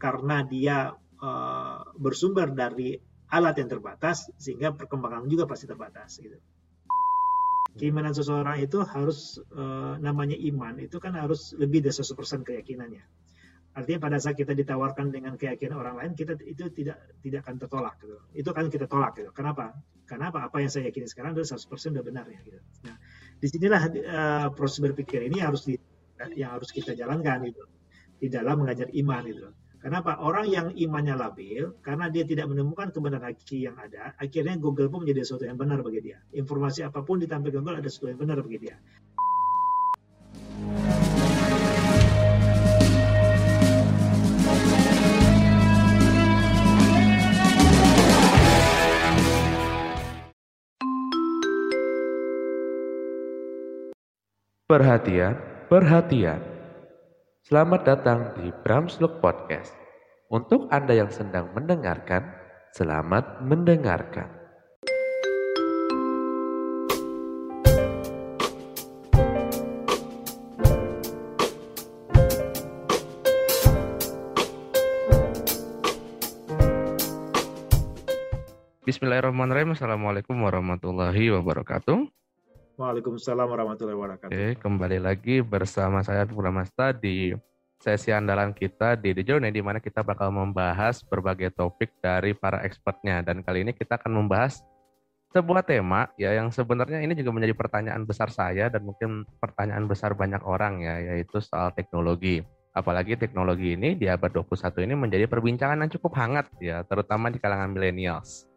karena dia uh, bersumber dari alat yang terbatas sehingga perkembangan juga pasti terbatas gitu. Keimanan seseorang itu harus uh, namanya iman itu kan harus lebih dari 100% keyakinannya. Artinya pada saat kita ditawarkan dengan keyakinan orang lain, kita itu tidak tidak akan tertolak. Gitu. Itu kan kita tolak. Gitu. Kenapa? Karena apa? Apa yang saya yakini sekarang itu 100% sudah benar ya. Gitu. Nah, di sinilah uh, proses berpikir ini harus di, yang harus kita jalankan gitu di dalam mengajar iman itu. Kenapa? Orang yang imannya labil, karena dia tidak menemukan kebenaran hakiki yang ada, akhirnya Google pun menjadi sesuatu yang benar bagi dia. Informasi apa pun ditampilkan Google ada sesuatu yang benar bagi dia. Perhatian, perhatian. Selamat datang di Bramsluk Podcast. Untuk Anda yang sedang mendengarkan, selamat mendengarkan. Bismillahirrahmanirrahim. Assalamualaikum warahmatullahi wabarakatuh. Waalaikumsalam warahmatullahi wabarakatuh. Oke, kembali lagi bersama saya Masta di sesi andalan kita di The Journey di mana kita bakal membahas berbagai topik dari para expertnya dan kali ini kita akan membahas sebuah tema ya yang sebenarnya ini juga menjadi pertanyaan besar saya dan mungkin pertanyaan besar banyak orang ya yaitu soal teknologi. Apalagi teknologi ini di abad 21 ini menjadi perbincangan yang cukup hangat ya terutama di kalangan millennials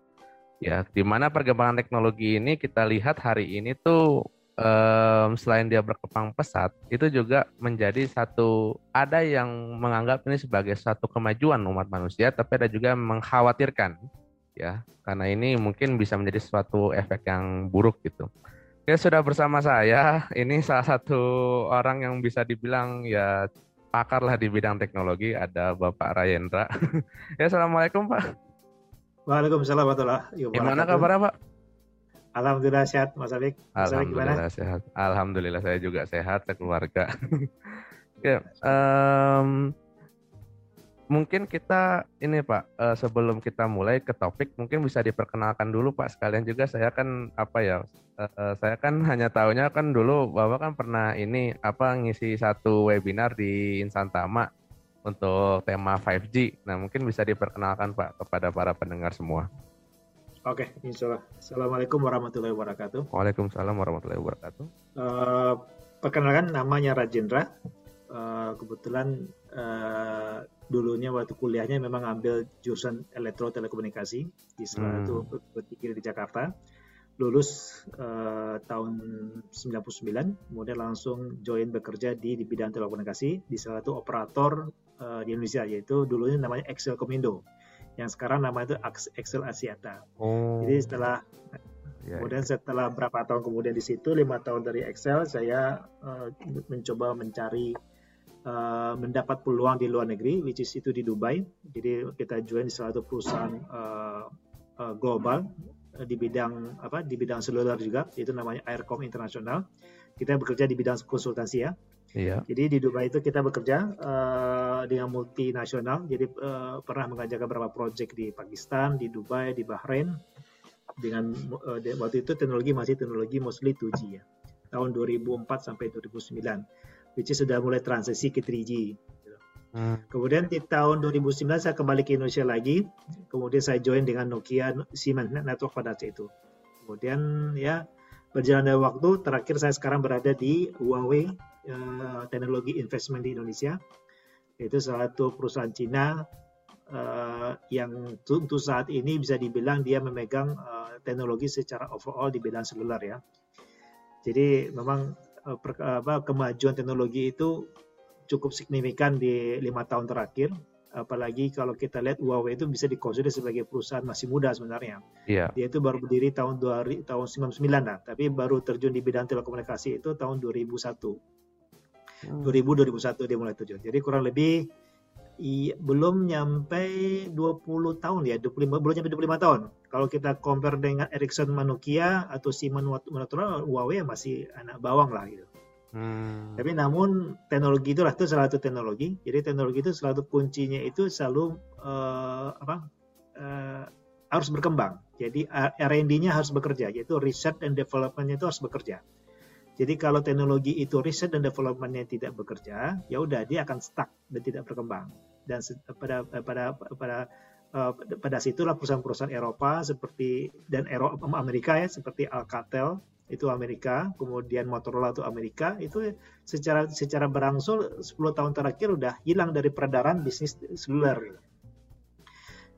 ya di mana perkembangan teknologi ini kita lihat hari ini tuh um, selain dia berkembang pesat itu juga menjadi satu ada yang menganggap ini sebagai satu kemajuan umat manusia tapi ada juga yang mengkhawatirkan ya. Karena ini mungkin bisa menjadi suatu efek yang buruk gitu. Ya sudah bersama saya ini salah satu orang yang bisa dibilang ya pakar lah di bidang teknologi ada Bapak Rayendra. Ya assalamualaikum Pak Waalaikumsalam warahmatullahi wabarakatuh. Gimana kabarnya Pak? Alhamdulillah sehat Mas Abik. Mas Alhamdulillah sehat. Alhamdulillah saya juga sehat, keluarga. ya, um, mungkin kita ini Pak uh, sebelum kita mulai ke topik mungkin bisa diperkenalkan dulu Pak sekalian juga saya kan apa ya uh, uh, saya kan hanya tahunya kan dulu Bapak kan pernah ini apa ngisi satu webinar di Insantama untuk tema 5G. Nah, mungkin bisa diperkenalkan Pak kepada para pendengar semua. Oke, insya Allah. Assalamualaikum warahmatullahi wabarakatuh. Waalaikumsalam warahmatullahi wabarakatuh. Uh, perkenalkan namanya Rajendra. Uh, kebetulan uh, dulunya waktu kuliahnya memang ambil jurusan elektro telekomunikasi di salah satu hmm. berpikir di Jakarta. Lulus uh, tahun 99, kemudian langsung join bekerja di, di bidang telekomunikasi di salah satu operator uh, di Indonesia yaitu dulunya namanya Excel Komindo yang sekarang namanya itu Excel Asiata. Oh. Jadi setelah yeah, kemudian yeah. setelah berapa tahun kemudian di situ lima tahun dari Excel saya uh, mencoba mencari uh, mendapat peluang di luar negeri which is itu di Dubai. Jadi kita join di salah satu perusahaan uh, uh, global di bidang apa di bidang seluler juga itu namanya Aircom International. Kita bekerja di bidang konsultansi ya. Iya. Jadi di Dubai itu kita bekerja uh, dengan multinasional. Jadi uh, pernah mengajarkan beberapa proyek di Pakistan, di Dubai, di Bahrain. Dengan uh, waktu itu teknologi masih teknologi mostly 2G ya. Tahun 2004 sampai 2009. Which is sudah mulai transisi ke 3G. Hmm. Kemudian di tahun 2009 saya kembali ke Indonesia lagi. Kemudian saya join dengan Nokia Siemens Network pada saat itu. Kemudian ya berjalan dari waktu terakhir saya sekarang berada di Huawei uh, teknologi investment di Indonesia itu salah satu perusahaan Cina uh, yang untuk saat ini bisa dibilang dia memegang uh, teknologi secara overall di bidang seluler ya. Jadi memang uh, per, apa, kemajuan teknologi itu cukup signifikan di lima tahun terakhir. Apalagi kalau kita lihat Huawei itu bisa dikonsider sebagai perusahaan masih muda sebenarnya. Yeah. Dia itu baru berdiri tahun 2000, tahun 99 lah, tapi baru terjun di bidang telekomunikasi itu tahun 2001. 2000 2001 dia mulai terjun. Jadi kurang lebih i, belum nyampe 20 tahun ya, 25 belum nyampe 25 tahun. Kalau kita compare dengan Ericsson Nokia atau Siemens Motorola, Huawei masih anak bawang lah gitu. Hmm. Tapi namun teknologi itulah itu salah satu teknologi. Jadi teknologi itu selalu kuncinya itu selalu uh, apa uh, harus berkembang. Jadi R&D-nya harus bekerja, yaitu research and development-nya itu harus bekerja. Jadi kalau teknologi itu riset dan development-nya tidak bekerja, ya udah dia akan stuck dan tidak berkembang. Dan pada pada pada uh, pada situlah perusahaan-perusahaan Eropa seperti dan Eropa Amerika ya seperti Alcatel itu Amerika, kemudian Motorola itu Amerika, itu secara secara berangsur 10 tahun terakhir udah hilang dari peredaran bisnis seluler.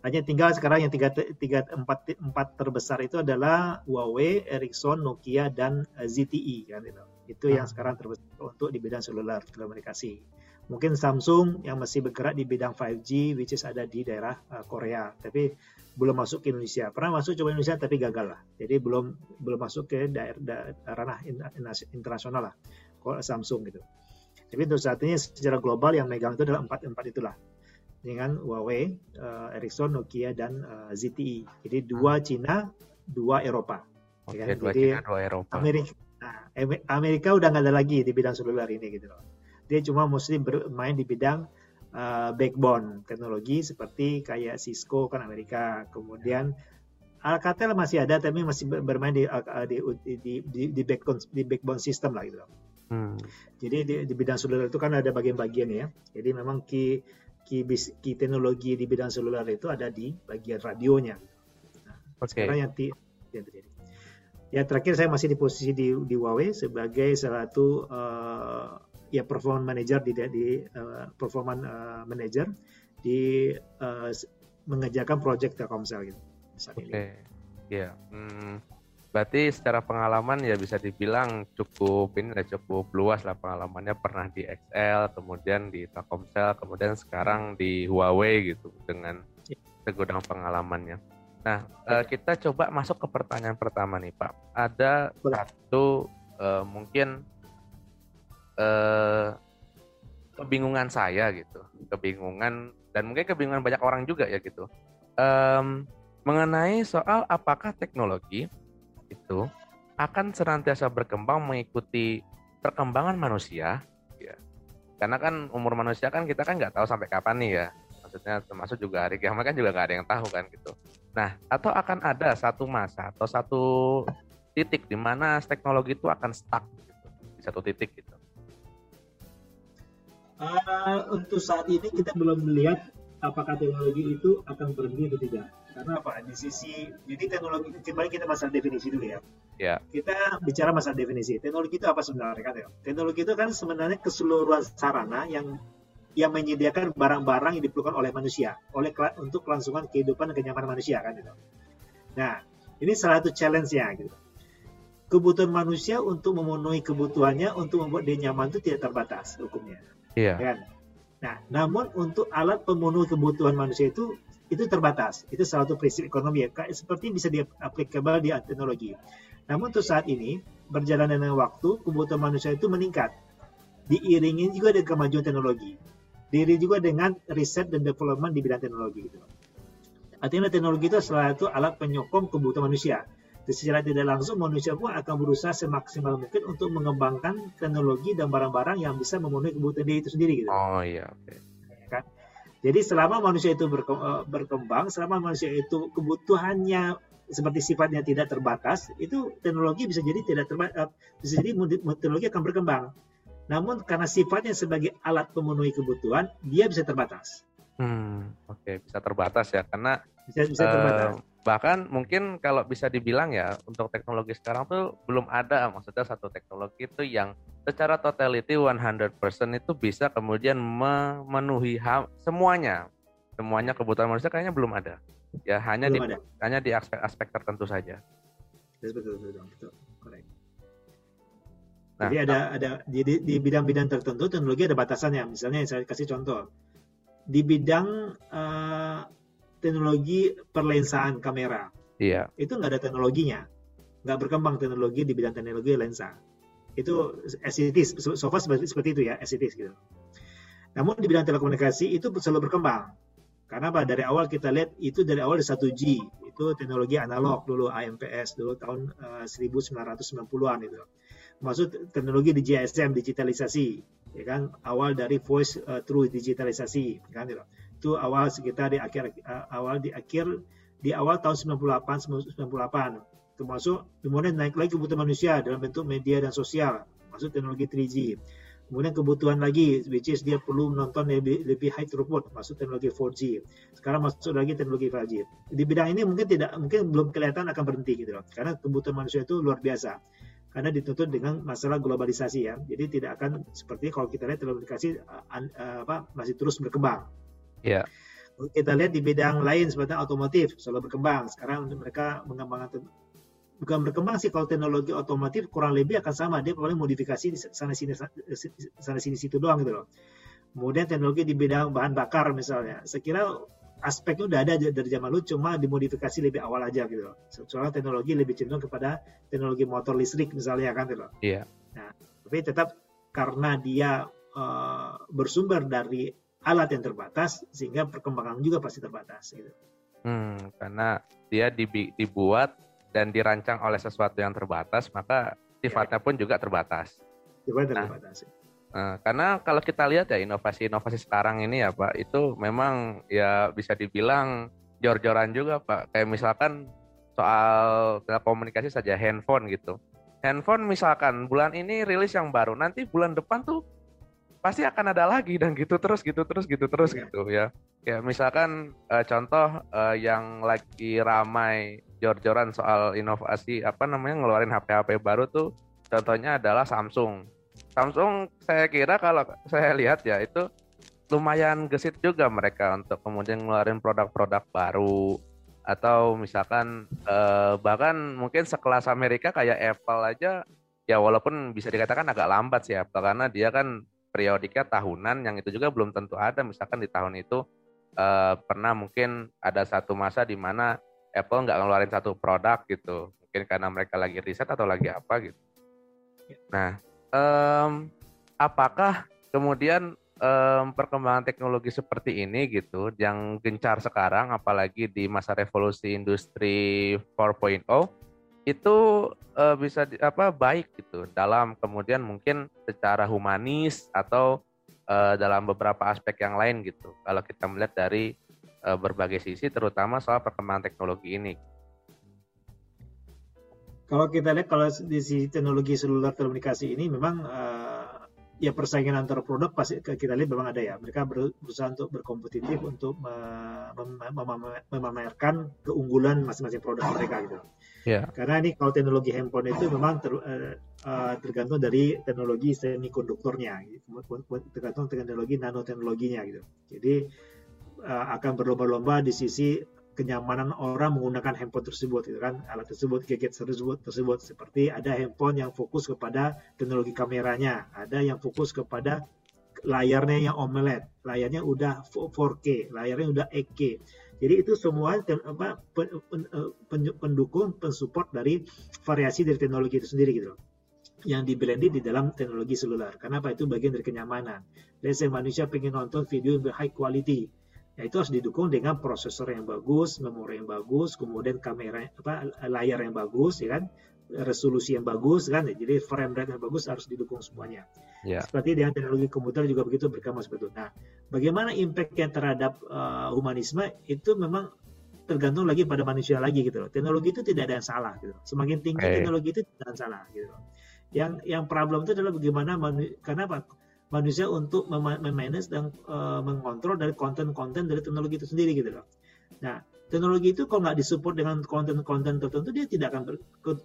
Gitu. Hanya tinggal sekarang yang tiga, tiga empat, empat terbesar itu adalah Huawei, Ericsson, Nokia, dan eh, ZTE kan itu. Itu yang hmm. sekarang terbesar untuk di bidang seluler telekomunikasi. Mungkin Samsung yang masih bergerak di bidang 5G, which is ada di daerah uh, Korea, tapi belum masuk ke Indonesia. Pernah masuk coba Indonesia tapi gagal lah. Jadi belum belum masuk ke daerah, daerah ranah internasional lah. Kalau Samsung gitu. Tapi untuk saat ini secara global yang megang itu adalah empat empat itulah dengan Huawei, uh, Ericsson, Nokia dan uh, eh, ZTE. Jadi dua hmm. Cina, dua Eropa. Oke, okay, kan? dua Jadi, Cina, dua Eropa. Amerika, nah, Amerika udah nggak ada lagi di bidang seluler ini gitu loh. Dia cuma mesti bermain di bidang uh, backbone teknologi seperti kayak Cisco kan Amerika, kemudian Alcatel masih ada tapi masih bermain di di di, di, di backbone di backbone system lah gitu. Hmm. Jadi di, di bidang seluler itu kan ada bagian-bagian ya. Jadi memang key key, key teknologi di bidang seluler itu ada di bagian radionya. Nah, okay. Sekarang yang, yang terjadi. Ya terakhir saya masih di posisi di, di Huawei sebagai salah satu uh, ya performance manager di, di uh, performance uh, manager di uh, mengerjakan project Telkomsel gitu. Oke, okay. ya. Yeah. Hmm Berarti secara pengalaman ya bisa dibilang cukup ini ya cukup luas lah pengalamannya pernah di XL, kemudian di Telkomsel, kemudian sekarang di Huawei gitu dengan segudang pengalamannya. Nah, eh, kita coba masuk ke pertanyaan pertama nih Pak. Ada satu uh, mungkin uh, kebingungan saya gitu, kebingungan dan mungkin kebingungan banyak orang juga ya gitu. Um, mengenai soal apakah teknologi itu akan senantiasa berkembang mengikuti perkembangan manusia. Ya karena kan umur manusia kan kita kan nggak tahu sampai kapan nih ya. Maksudnya termasuk juga hari kiamat kan juga nggak ada yang tahu kan gitu. Nah atau akan ada satu masa atau satu titik di mana teknologi itu akan stuck gitu, di satu titik gitu. Uh, untuk saat ini kita belum melihat apakah teknologi itu akan berhenti atau tidak karena apa? Di sisi jadi teknologi kembali kita masalah definisi dulu ya. Ya. Kita bicara masalah definisi. Teknologi itu apa sebenarnya kan ya? Teknologi itu kan sebenarnya keseluruhan sarana yang yang menyediakan barang-barang yang diperlukan oleh manusia, oleh untuk kelangsungan kehidupan dan kenyamanan manusia kan gitu. Nah, ini salah satu challenge-nya gitu. Kebutuhan manusia untuk memenuhi kebutuhannya untuk membuat dia nyaman itu tidak terbatas hukumnya. Iya. Kan? Nah, namun untuk alat pemenuh kebutuhan manusia itu itu terbatas. Itu salah satu prinsip ekonomi ya. Seperti bisa diaplikabel di teknologi. Namun untuk saat ini, berjalan dengan waktu, kebutuhan manusia itu meningkat. Diiringi juga dengan kemajuan teknologi. Diri juga dengan riset dan development di bidang teknologi. Gitu. Artinya teknologi itu salah satu alat penyokong kebutuhan manusia. Secara tidak langsung manusia pun akan berusaha semaksimal mungkin untuk mengembangkan teknologi dan barang-barang yang bisa memenuhi kebutuhan diri itu sendiri. Gitu. Oh iya. Okay. Jadi selama manusia itu eh, berkembang, selama manusia itu kebutuhannya seperti sifatnya tidak terbatas, itu teknologi bisa jadi tidak terbatas, eh, bisa jadi teknologi akan berkembang. Namun karena sifatnya sebagai alat pemenuhi kebutuhan, dia bisa terbatas. Hmm, oke, okay. bisa terbatas ya, karena bisa, bisa terbatas. Uh, bahkan mungkin kalau bisa dibilang ya untuk teknologi sekarang tuh belum ada maksudnya satu teknologi itu yang secara totality 100% itu bisa kemudian memenuhi semuanya. Semuanya kebutuhan manusia kayaknya belum ada. Ya hanya belum di ada. hanya di aspek-aspek tertentu saja. Betul betul betul, betul. Nah, jadi ada ada di, di bidang-bidang tertentu teknologi ada batasannya. Misalnya saya kasih contoh. Di bidang uh, teknologi perlensaan kamera. Iya. Itu nggak ada teknologinya. Nggak berkembang teknologi di bidang teknologi lensa. Itu as it is. So far seperti, seperti itu ya, as it is gitu. Namun di bidang telekomunikasi itu selalu berkembang. Karena apa? Dari awal kita lihat itu dari awal di 1G. Itu teknologi analog dulu, AMPS dulu tahun uh, 1990-an itu. Maksud teknologi di GSM digitalisasi, ya kan awal dari voice uh, through digitalisasi, kan gitu. Itu awal sekitar di akhir uh, awal di akhir di awal tahun 98 98 termasuk kemudian naik lagi kebutuhan manusia dalam bentuk media dan sosial maksud teknologi 3G kemudian kebutuhan lagi which is dia perlu menonton lebih, lebih high throughput maksud teknologi 4G sekarang masuk lagi teknologi 5G di bidang ini mungkin tidak mungkin belum kelihatan akan berhenti gitu loh karena kebutuhan manusia itu luar biasa. Karena dituntut dengan masalah globalisasi ya. Jadi tidak akan seperti kalau kita lihat telekomunikasi uh, uh, apa masih terus berkembang yeah kita lihat di bidang lain seperti otomotif selalu berkembang. Sekarang mereka mengembangkan bukan berkembang sih kalau teknologi otomotif kurang lebih akan sama dia paling modifikasi di sana sini sana sini situ doang gitu loh. Kemudian teknologi di bidang bahan bakar misalnya, saya kira aspeknya udah ada dari zaman dulu cuma dimodifikasi lebih awal aja gitu loh. Soalnya teknologi lebih cenderung kepada teknologi motor listrik misalnya kan gitu loh. Iya. Nah, tapi tetap karena dia uh, bersumber dari alat yang terbatas sehingga perkembangan juga pasti terbatas gitu. Hmm, karena dia dibuat dan dirancang oleh sesuatu yang terbatas, maka sifatnya pun juga terbatas. Sifatnya nah, terbatas. Nah, karena kalau kita lihat ya inovasi-inovasi sekarang ini ya Pak, itu memang ya bisa dibilang jor-joran juga Pak. Kayak misalkan soal telekomunikasi saja handphone gitu. Handphone misalkan bulan ini rilis yang baru, nanti bulan depan tuh pasti akan ada lagi dan gitu terus gitu terus gitu terus yeah. gitu ya. Ya misalkan uh, contoh uh, yang lagi ramai jor-joran soal inovasi apa namanya ngeluarin HP-HP baru tuh contohnya adalah Samsung. Samsung saya kira kalau saya lihat ya itu lumayan gesit juga mereka untuk kemudian ngeluarin produk-produk baru. Atau misalkan uh, bahkan mungkin sekelas Amerika kayak Apple aja ya walaupun bisa dikatakan agak lambat sih Apple karena dia kan periodiknya tahunan yang itu juga belum tentu ada. Misalkan di tahun itu uh, pernah mungkin ada satu masa di mana Apple nggak ngeluarin satu produk gitu. Mungkin karena mereka lagi riset atau lagi apa gitu. Nah um, apakah kemudian um, perkembangan teknologi seperti ini gitu yang gencar sekarang apalagi di masa revolusi industri 4.0 itu uh, bisa di, apa baik gitu dalam kemudian mungkin secara humanis atau uh, dalam beberapa aspek yang lain gitu. Kalau kita melihat dari uh, berbagai sisi terutama soal perkembangan teknologi ini. Kalau kita lihat kalau di sisi teknologi seluler telekomunikasi ini memang uh, ya persaingan antar produk pasti kita lihat memang ada ya. Mereka berusaha untuk berkompetitif untuk memamerkan keunggulan masing-masing produk mereka gitu. Yeah. Karena ini kalau teknologi handphone itu memang ter, uh, tergantung dari teknologi semikonduktornya, tergantung teknologi nanoteknologinya gitu. Jadi uh, akan berlomba-lomba di sisi kenyamanan orang menggunakan handphone tersebut, gitu kan, alat tersebut, gadget tersebut, tersebut. Seperti ada handphone yang fokus kepada teknologi kameranya, ada yang fokus kepada layarnya yang AMOLED, layarnya udah 4K, layarnya udah 8K jadi itu semua apa, eh, pendukung, pensupport dari variasi dari teknologi itu sendiri gitu yang di blended di dalam teknologi seluler. Kenapa itu bagian dari kenyamanan. Let's manusia pengen nonton video yang high quality, ya itu harus didukung dengan prosesor yang bagus, memori yang bagus, kemudian kamera apa layar yang bagus, ya kan, resolusi yang bagus kan? Jadi frame rate yang bagus harus didukung semuanya. Yeah. seperti dengan teknologi komputer juga begitu berkembang seperti itu nah bagaimana impactnya terhadap uh, humanisme itu memang tergantung lagi pada manusia lagi gitu loh. Teknologi itu tidak ada yang salah gitu semakin tinggi okay. teknologi itu tidak ada yang salah gitu loh. Yang yang problem itu adalah bagaimana karena apa manusia untuk memanage dan uh, mengontrol dari konten-konten dari teknologi itu sendiri gitu loh nah teknologi itu kalau nggak disupport dengan konten-konten tertentu dia tidak akan ber,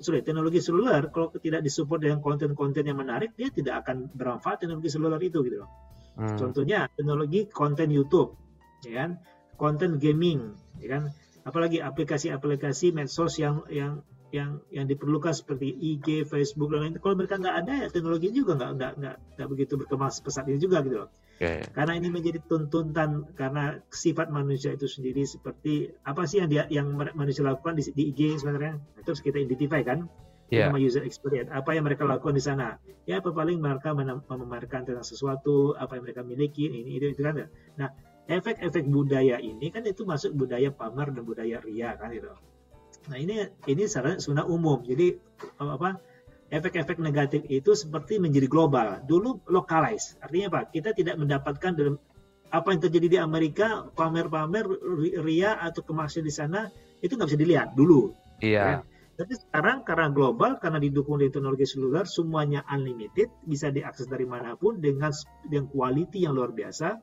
sorry teknologi seluler kalau tidak disupport dengan konten-konten yang menarik dia tidak akan bermanfaat teknologi seluler itu gitu loh. Hmm. Contohnya teknologi konten YouTube, ya kan, konten gaming, ya kan, apalagi aplikasi-aplikasi medsos yang yang yang yang diperlukan seperti IG, Facebook dan lain. Kalau mereka nggak ada ya teknologi juga nggak nggak nggak nggak begitu berkembang pesat ini juga gitu loh. Yeah, yeah. Karena ini menjadi tuntutan karena sifat manusia itu sendiri seperti apa sih yang dia yang manusia lakukan di, di IG sebenarnya nah, terus kita identify kan yeah. nama user experience apa yang mereka lakukan di sana ya apa paling mereka memamerkan tentang sesuatu apa yang mereka miliki ini itu, itu kan nah efek-efek budaya ini kan itu masuk budaya pamer dan budaya ria kan itu nah ini ini sebenarnya umum jadi apa efek-efek negatif itu seperti menjadi global. Dulu localize, artinya apa? Kita tidak mendapatkan dalam apa yang terjadi di Amerika, pamer-pamer ria atau kemasan di sana itu nggak bisa dilihat dulu. Iya. Ya. Tapi sekarang karena global, karena didukung oleh teknologi seluler, semuanya unlimited, bisa diakses dari mana pun dengan dengan quality yang luar biasa,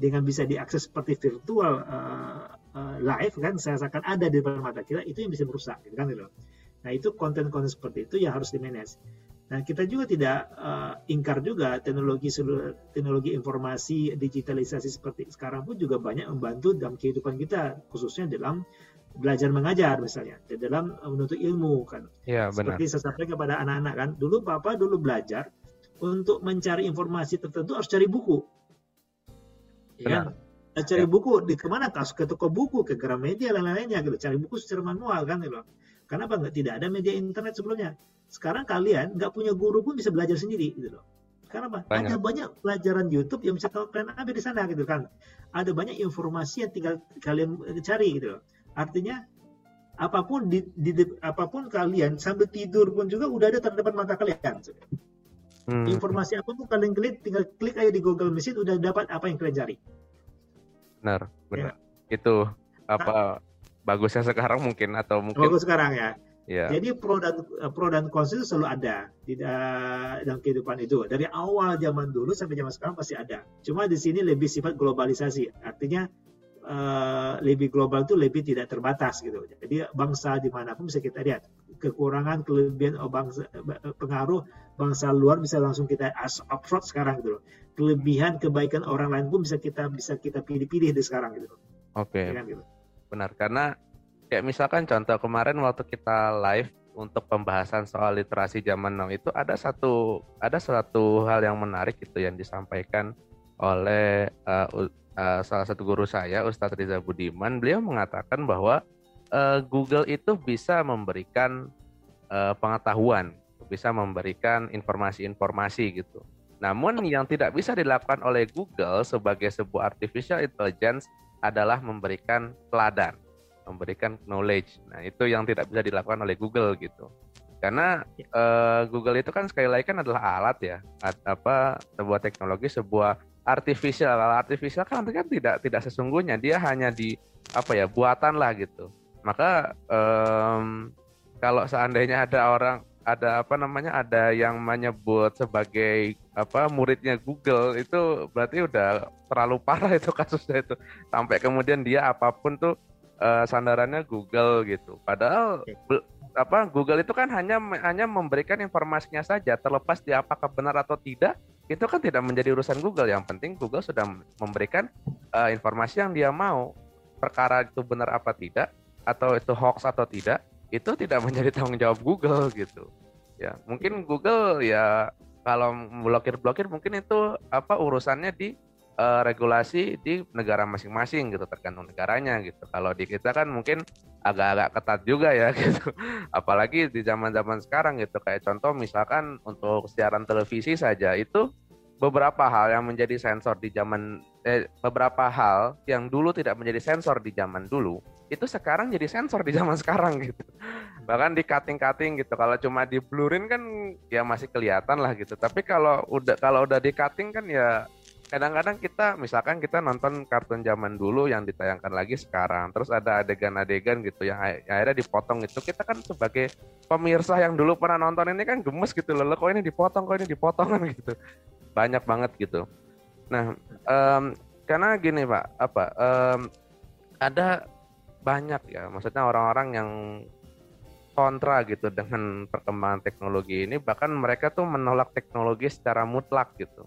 dengan bisa diakses seperti virtual uh, uh, live kan, saya akan ada di depan mata kita, itu yang bisa merusak, gitu kan gitu. Nah itu konten-konten seperti itu yang harus di manage. Nah kita juga tidak uh, ingkar juga teknologi teknologi informasi digitalisasi seperti sekarang pun juga banyak membantu dalam kehidupan kita khususnya dalam belajar mengajar misalnya di dalam menuntut ilmu kan. Ya, benar. Seperti saya sampaikan kepada anak-anak kan dulu papa dulu belajar untuk mencari informasi tertentu harus cari buku. Ya, nah, cari ya. buku di ke mana? Ke toko buku, ke Gramedia dan lain-lainnya gitu. Cari buku secara manual kan gitu. Kenapa nggak tidak ada media internet sebelumnya? Sekarang kalian nggak punya guru pun bisa belajar sendiri gitu loh. Karena apa? Banyak. Ada banyak pelajaran YouTube yang bisa kalian ambil di sana gitu kan. Ada banyak informasi yang tinggal kalian cari gitu loh. Artinya apa pun di, di, di apa pun kalian sambil tidur pun juga udah ada terdepan mata kalian. Hmm. Informasi apa pun kalian klik tinggal klik aja di Google Machine udah dapat apa yang kalian cari. Benar, benar. Ya. Itu apa bagusnya sekarang mungkin atau mungkin bagus sekarang ya. Yeah. Jadi pro dan pro dan kontra itu selalu ada di dalam kehidupan itu. Dari awal zaman dulu sampai zaman sekarang pasti ada. Cuma di sini lebih sifat globalisasi. Artinya uh, lebih global itu lebih tidak terbatas gitu. Jadi bangsa di mana pun bisa kita lihat kekurangan kelebihan oh, bangsa pengaruh bangsa luar bisa langsung kita absorb sekarang gitu Kelebihan kebaikan orang lain pun bisa kita bisa kita pilih-pilih di sekarang gitu. Oke. Okay. Ya kan, gitu benar karena kayak misalkan contoh kemarin waktu kita live untuk pembahasan soal literasi zaman now itu ada satu ada satu hal yang menarik itu yang disampaikan oleh uh, uh, salah satu guru saya Ustadz Riza Budiman beliau mengatakan bahwa uh, Google itu bisa memberikan uh, pengetahuan bisa memberikan informasi-informasi gitu namun yang tidak bisa dilakukan oleh Google sebagai sebuah artificial intelligence adalah memberikan teladan, memberikan knowledge. Nah, itu yang tidak bisa dilakukan oleh Google gitu. Karena uh, Google itu kan sekali lagi kan adalah alat ya, apa sebuah teknologi, sebuah artificial. Artificial kan kan tidak tidak sesungguhnya dia hanya di apa ya buatan lah gitu. Maka um, kalau seandainya ada orang ada apa namanya ada yang menyebut sebagai apa muridnya Google itu berarti udah terlalu parah itu kasusnya itu. Sampai kemudian dia apa pun tuh uh, sandarannya Google gitu. Padahal be, apa Google itu kan hanya hanya memberikan informasinya saja terlepas dia apakah benar atau tidak itu kan tidak menjadi urusan Google. Yang penting Google sudah memberikan uh, informasi yang dia mau. Perkara itu benar apa tidak atau itu hoax atau tidak itu tidak menjadi tanggung jawab Google gitu. Ya, mungkin Google ya kalau blokir-blokir mungkin itu apa urusannya di uh, regulasi di negara masing-masing gitu tergantung negaranya gitu. Kalau di kita kan mungkin agak-agak ketat juga ya gitu. Apalagi di zaman-zaman sekarang gitu kayak contoh misalkan untuk siaran televisi saja itu beberapa hal yang menjadi sensor di zaman eh, beberapa hal yang dulu tidak menjadi sensor di zaman dulu itu sekarang jadi sensor di zaman sekarang gitu. Bahkan di cutting cutting gitu kalau cuma di blurin kan ya masih kelihatan lah gitu. Tapi kalau udah kalau udah di cutting kan ya kadang-kadang kita misalkan kita nonton kartun zaman dulu yang ditayangkan lagi sekarang terus ada adegan-adegan gitu yang akhirnya dipotong itu kita kan sebagai pemirsa yang dulu pernah nonton ini kan gemes gitu loh. Kok ini dipotong kok ini dipotong kan gitu. Banyak banget gitu. Nah, um, karena gini Pak, apa um, ada banyak ya, maksudnya orang-orang yang kontra gitu dengan perkembangan teknologi ini, bahkan mereka tuh menolak teknologi secara mutlak gitu.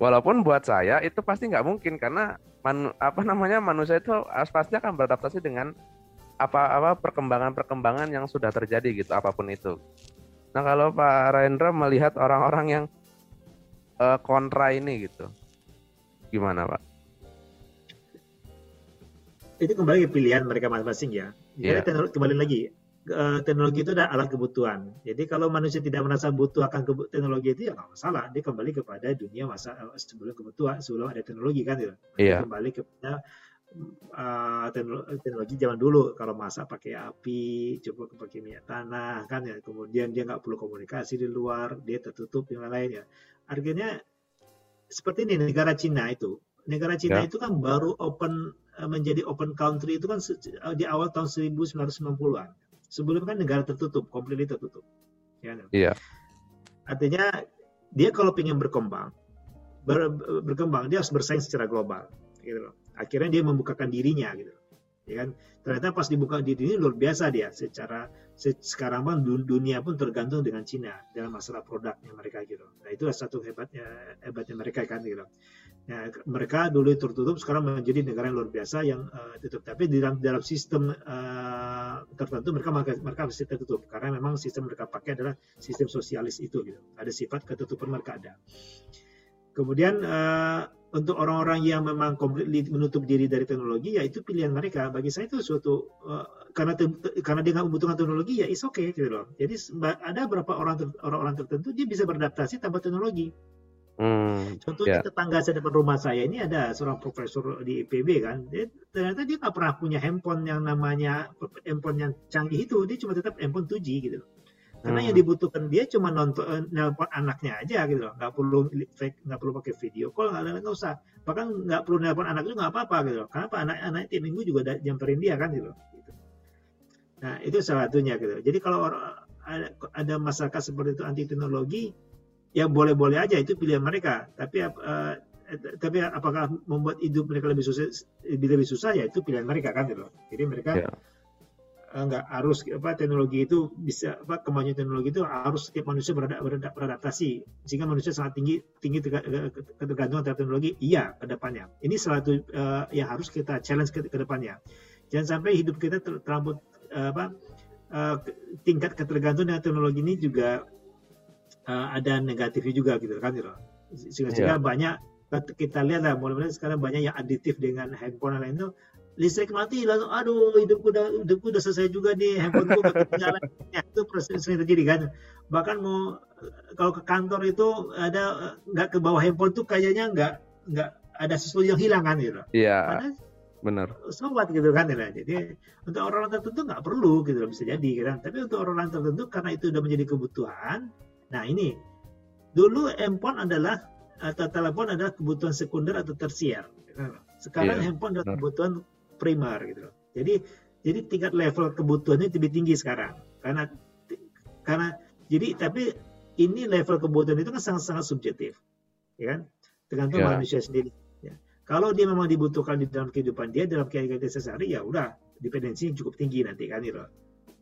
Walaupun buat saya itu pasti nggak mungkin karena man, apa namanya manusia itu pasti akan beradaptasi dengan apa-apa perkembangan-perkembangan yang sudah terjadi gitu apa pun itu. Nah kalau Pak Rendra melihat orang-orang yang uh, kontra ini gitu. Gimana Pak? Itu kembali ke pilihan mereka masing-masing ya. Yeah. teknologi, kembali lagi, uh, teknologi itu adalah alat kebutuhan. Jadi kalau manusia tidak merasa butuh akan teknologi itu ya nggak masalah. Dia kembali kepada dunia masa uh, sebelum kebutuhan, sebelum ada teknologi kan gitu. Yeah. Kembali kepada uh, teknologi zaman dulu kalau masak pakai api, coba pakai minyak tanah kan ya. Kemudian dia nggak perlu komunikasi di luar, dia tertutup yang lainnya. Artinya seperti ini negara Cina itu. Negara Cina ya. itu kan baru open eh, menjadi open country itu kan di awal tahun 1990-an. Sebelum kan negara tertutup, completely tertutup. Ya, iya. Artinya dia kalau ingin berkembang, ber, berkembang dia harus bersaing secara global, gitu loh akhirnya dia membukakan dirinya gitu ya kan ternyata pas dibuka diri ini luar biasa dia secara sekarang pun dunia pun tergantung dengan Cina dalam masalah produknya mereka gitu. Nah itu satu hebatnya hebatnya mereka kan gitu. Nah, mereka dulu tertutup sekarang menjadi negara yang luar biasa yang uh, tutup tapi di dalam dalam sistem uh, tertentu mereka mereka masih tertutup. Karena memang sistem mereka pakai adalah sistem sosialis itu gitu. Ada sifat ketutupan mereka ada. Kemudian uh, untuk orang-orang yang memang completely menutup diri dari teknologi ya itu pilihan mereka. Bagi saya itu suatu uh, karena karena dia nggak membutuhkan teknologi ya is okay gitu loh. Jadi ada beberapa orang orang-orang tertentu dia bisa beradaptasi tanpa teknologi. Hmm, contohnya yeah. tetangga saya depan rumah saya ini ada seorang profesor di IPB kan. Dia, ternyata dia nggak pernah punya handphone yang namanya handphone yang canggih itu. Dia cuma tetap handphone 2G gitu. loh karena hmm. yang dibutuhkan dia cuma nonton uh, nelpon anaknya aja gitu loh. Nggak perlu nggak perlu pakai video call nggak nggak usah. Bahkan nggak perlu nelpon anak itu nggak apa-apa gitu loh. Kenapa anak-anak tiap minggu juga ada nyamperin dia kan gitu loh gitu. nah itu salah satunya gitu. Jadi kalau ada, ada masyarakat seperti itu anti teknologi ya boleh-boleh aja itu pilihan mereka. Tapi uh, tapi apakah membuat hidup mereka lebih susah lebih susah? Ya itu pilihan mereka kan gitu loh. Jadi mereka yeah nggak harus apa teknologi itu bisa apa kemajuan teknologi itu harus setiap manusia beradaptasi. Sehingga manusia sangat tinggi tinggi ketergantungan terhadap teknologi. Iya ke depannya. Ini salah satu uh, yang harus kita challenge ke, ke depannya. Jangan sampai hidup kita ter, terlalu uh, apa uh, tingkat ketergantungan dengan teknologi ini juga uh, ada negatifnya juga gitu kan gitu. Sehingga, sehingga yeah. banyak kita lihat lah mulai-mulai sekarang banyak yang adiktif dengan handphone dan lain itu listrik mati langsung aduh hidupku udah hidupku udah selesai juga nih handphoneku ketinggalan. Ya, itu proses sering terjadi kan bahkan mau kalau ke kantor itu ada nggak ke bawah handphone tuh kayaknya nggak nggak ada sesuatu yang hilang kan gitu. Iya benar. sobat gitu kan ya. Jadi untuk orang-orang tertentu nggak perlu gitu bisa jadi gitu kan. Tapi untuk orang-orang tertentu karena itu udah menjadi kebutuhan nah ini dulu handphone adalah atau telepon adalah kebutuhan sekunder atau tersier sekarang yeah, handphone adalah kebutuhan primer gitu loh. Jadi jadi tingkat level kebutuhannya lebih tinggi sekarang karena karena jadi tapi ini level kebutuhan itu kan sangat-sangat subjektif, ya kan? Tergantung yeah. manusia sendiri. Ya. Kalau dia memang dibutuhkan di dalam kehidupan dia dalam kehidupan sehari ya udah dependensi cukup tinggi nanti kan gitu.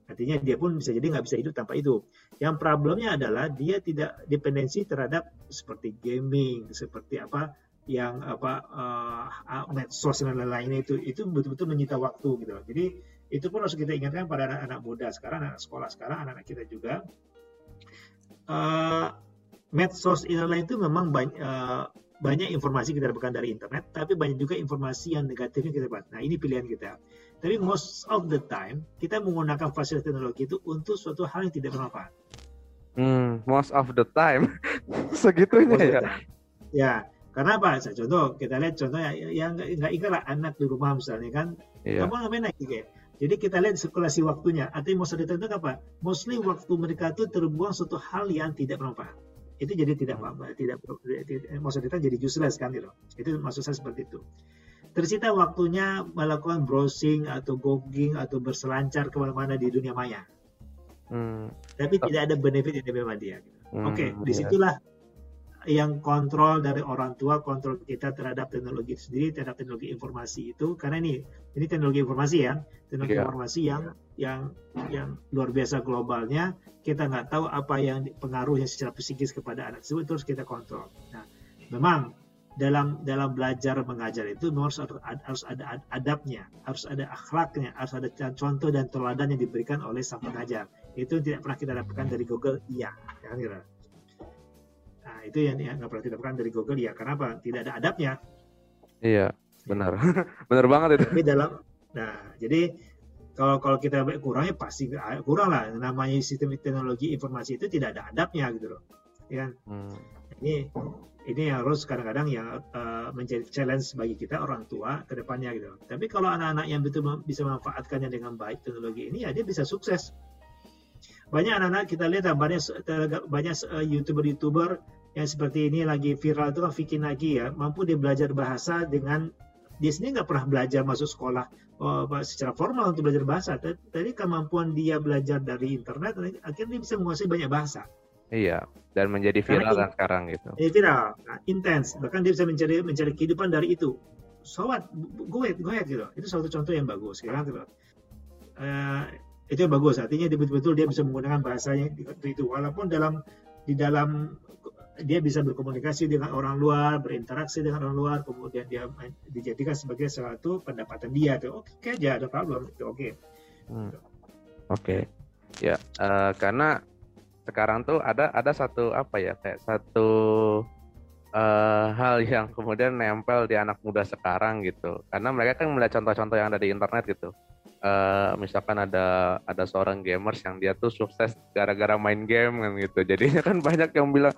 Artinya dia pun bisa jadi nggak bisa hidup tanpa itu. Yang problemnya adalah dia tidak dependensi terhadap seperti gaming, seperti apa yang apa uh, medsos dan lain-lainnya itu itu betul-betul menyita waktu gitu. Jadi itu pun harus kita ingatkan pada anak-anak muda sekarang, anak sekolah sekarang, anak-anak kita juga. Uh, medsos dan lain itu memang banyak, uh, banyak informasi kita dapatkan dari internet, tapi banyak juga informasi yang negatifnya kita dapat. Nah ini pilihan kita. Tapi most of the time kita menggunakan fasilitas teknologi itu untuk suatu hal yang tidak bermanfaat. Hmm, most of the time segitunya ya. Ya, karena apa? Saya contoh, kita lihat contohnya yang nggak ingat anak di rumah misalnya kan, iya. kamu ngapain naik gitu Jadi kita lihat sirkulasi waktunya. Artinya masa itu apa? Mostly waktu mereka itu terbuang suatu hal yang tidak bermanfaat. Itu jadi tidak tidak, tidak masa itu jadi useless kan gitu. Itu maksud saya seperti itu. Tersita waktunya melakukan browsing atau googling atau berselancar ke mana-mana di dunia maya. Hmm. Tapi tidak ada benefit yang di mana dia. Gitu. Hmm, Oke, okay, iya. di situlah yang kontrol dari orang tua, kontrol kita terhadap teknologi itu sendiri, terhadap teknologi informasi itu, karena ini ini teknologi informasi ya, teknologi yeah. informasi yang yang yang luar biasa globalnya, kita nggak tahu apa yang pengaruhnya secara psikis kepada anak tersebut, terus kita kontrol. Nah, memang dalam dalam belajar mengajar itu harus ada, harus ada adabnya, harus ada akhlaknya, harus ada contoh dan teladan yang diberikan oleh sang pengajar. Itu tidak pernah kita dapatkan dari Google, iya, kan kira. Itu yang nggak pernah didapatkan dari Google ya. Kenapa? Tidak ada adabnya. Iya, benar. benar banget itu. Tapi dalam nah, jadi kalau kalau kita kurangnya pasti kurang lah. Namanya sistem teknologi informasi itu tidak ada adabnya gitu loh. Ya? Hmm. Ini ini harus kadang-kadang yang uh, menjadi challenge bagi kita orang tua ke depannya gitu. Tapi kalau anak-anak yang betul bisa memanfaatkannya dengan baik teknologi ini ya dia bisa sukses. Banyak anak-anak kita lihat banyak banyak uh, youtuber-youtuber yang seperti ini lagi viral itu kan Vicky Nagi ya mampu dia belajar bahasa dengan dia sendiri nggak pernah belajar masuk sekolah oh, secara formal untuk belajar bahasa. Tadi kemampuan dia belajar dari internet akhirnya dia bisa menguasai banyak bahasa. Iya, dan menjadi viral kan sekarang gitu. Iya viral, nah, intens. Bahkan dia bisa mencari mencari kehidupan dari itu. So what? Go ahead, go ahead gitu. Itu suatu contoh yang bagus, ya kan gitu. Uh, itu yang bagus. Artinya betul-betul dia bisa menggunakan bahasanya itu. Walaupun dalam di dalam dia bisa berkomunikasi dengan orang luar, berinteraksi dengan orang luar, kemudian dia dijadikan sebagai suatu pendapatan dia. Tuh, oke okay, aja, ada problem. Oke. Okay. Hmm. Oke. Okay. Ya, uh, karena sekarang tuh ada ada satu apa ya kayak satu uh, hal yang kemudian nempel di anak muda sekarang gitu karena mereka kan melihat contoh-contoh yang ada di internet gitu uh, misalkan ada ada seorang gamers yang dia tuh sukses gara-gara main game kan gitu jadinya kan banyak yang bilang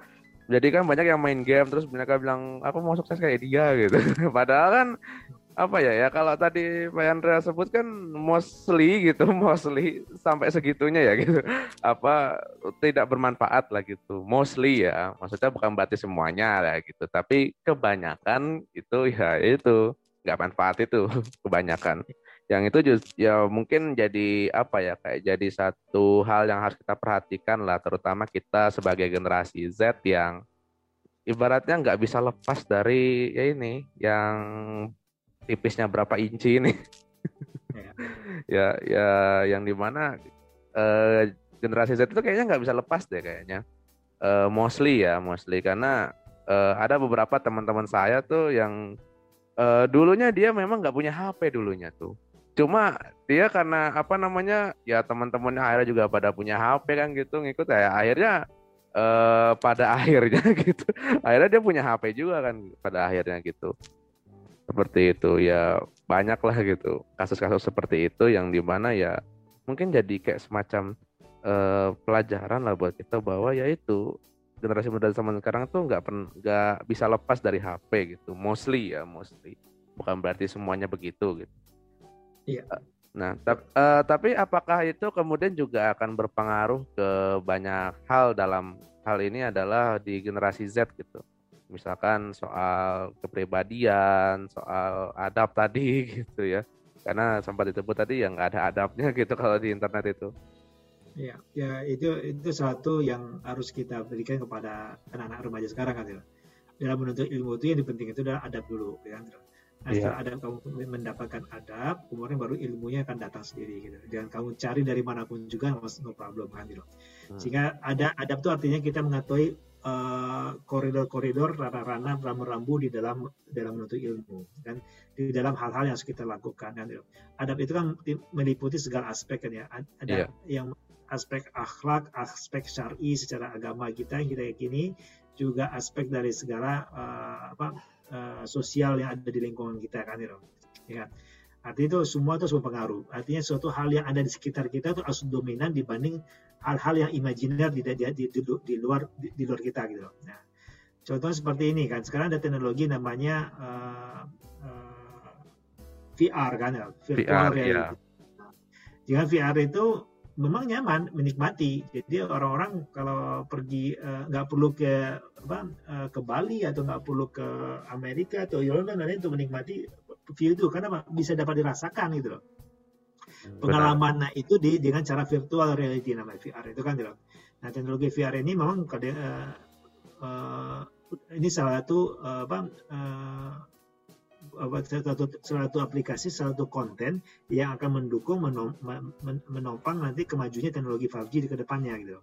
jadi kan banyak yang main game terus mereka bilang aku mau sukses kayak dia gitu. Padahal kan apa ya ya kalau tadi Pak Andrea sebut kan mostly gitu mostly sampai segitunya ya gitu. Apa tidak bermanfaat lah gitu. Mostly ya maksudnya bukan berarti semuanya lah gitu. Tapi kebanyakan itu ya itu nggak manfaat itu kebanyakan yang itu just, ya mungkin jadi apa ya kayak jadi satu hal yang harus kita perhatikan lah terutama kita sebagai generasi Z yang ibaratnya nggak bisa lepas dari ya ini yang tipisnya berapa inci ini. ya, ya, ya yang di mana uh, generasi Z itu kayaknya nggak bisa lepas deh kayaknya. Uh, mostly ya, mostly karena uh, ada beberapa teman-teman saya tuh yang uh, dulunya dia memang nggak punya HP dulunya tuh. Cuma dia karena apa namanya ya teman-temannya akhirnya juga pada punya HP kan gitu ngikut ya akhirnya uh, pada akhirnya gitu akhirnya dia punya HP juga kan pada akhirnya gitu. Seperti itu ya banyak lah gitu kasus-kasus seperti itu yang di mana ya mungkin jadi kayak semacam uh, pelajaran lah buat kita bahwa ya itu generasi muda zaman sekarang tuh nggak nggak bisa lepas dari HP gitu mostly ya mostly. Bukan berarti semuanya begitu gitu iya nah tap, uh, tapi apakah itu kemudian juga akan berpengaruh ke banyak hal dalam hal ini adalah di generasi Z gitu misalkan soal kepribadian, soal adab tadi gitu ya. Karena sempat disebut tadi yang nggak ada adabnya gitu kalau di internet itu. Ya, ya itu itu satu yang harus kita berikan kepada anak-anak remaja sekarang kan ya. Dalam menuntut ilmu itu yang penting itu adalah adab dulu ya. Nah, setelah yeah. adab kamu mendapatkan adab, kemudian baru ilmunya akan datang sendiri gitu. Jangan kamu cari dari mana pun juga no problem kan gitu. Hmm. Sehingga ada adab itu artinya kita mengetahui Eh, koridor-koridor uh, ranah-ranah rambu-rambu di dalam dalam menuntut ilmu dan di dalam hal-hal yang harus kita lakukan kan adab itu kan meliputi segala aspek kan ya ada yeah. yang aspek akhlak aspek syar'i secara agama kita yang kita yakini juga aspek dari segala uh, apa uh, sosial yang ada di lingkungan kita kan ya kan artinya itu semua itu semua pengaruh artinya suatu hal yang ada di sekitar kita itu harus dominan dibanding hal-hal yang imajiner di, di, di, di, di luar di, di luar kita gitu. Nah, contoh seperti ini kan. Sekarang ada teknologi namanya uh, uh, eh, VR kan ya, virtual VR, reality. Ya. Dengan VR itu memang nyaman, menikmati. Jadi orang-orang kalau pergi eh, nggak uh, perlu ke apa uh, ke Bali atau nggak perlu ke Amerika atau Yolanda lain untuk menikmati view itu karena bisa dapat dirasakan gitu loh pengalaman nah itu di dengan cara virtual reality namanya VR itu kan gitu. Nah teknologi VR ini memang uh, uh, ini salah satu uh, apa uh, satu, satu aplikasi, satu konten yang akan mendukung menom, menopang nanti kemajunya teknologi 5G di ke depannya gitu.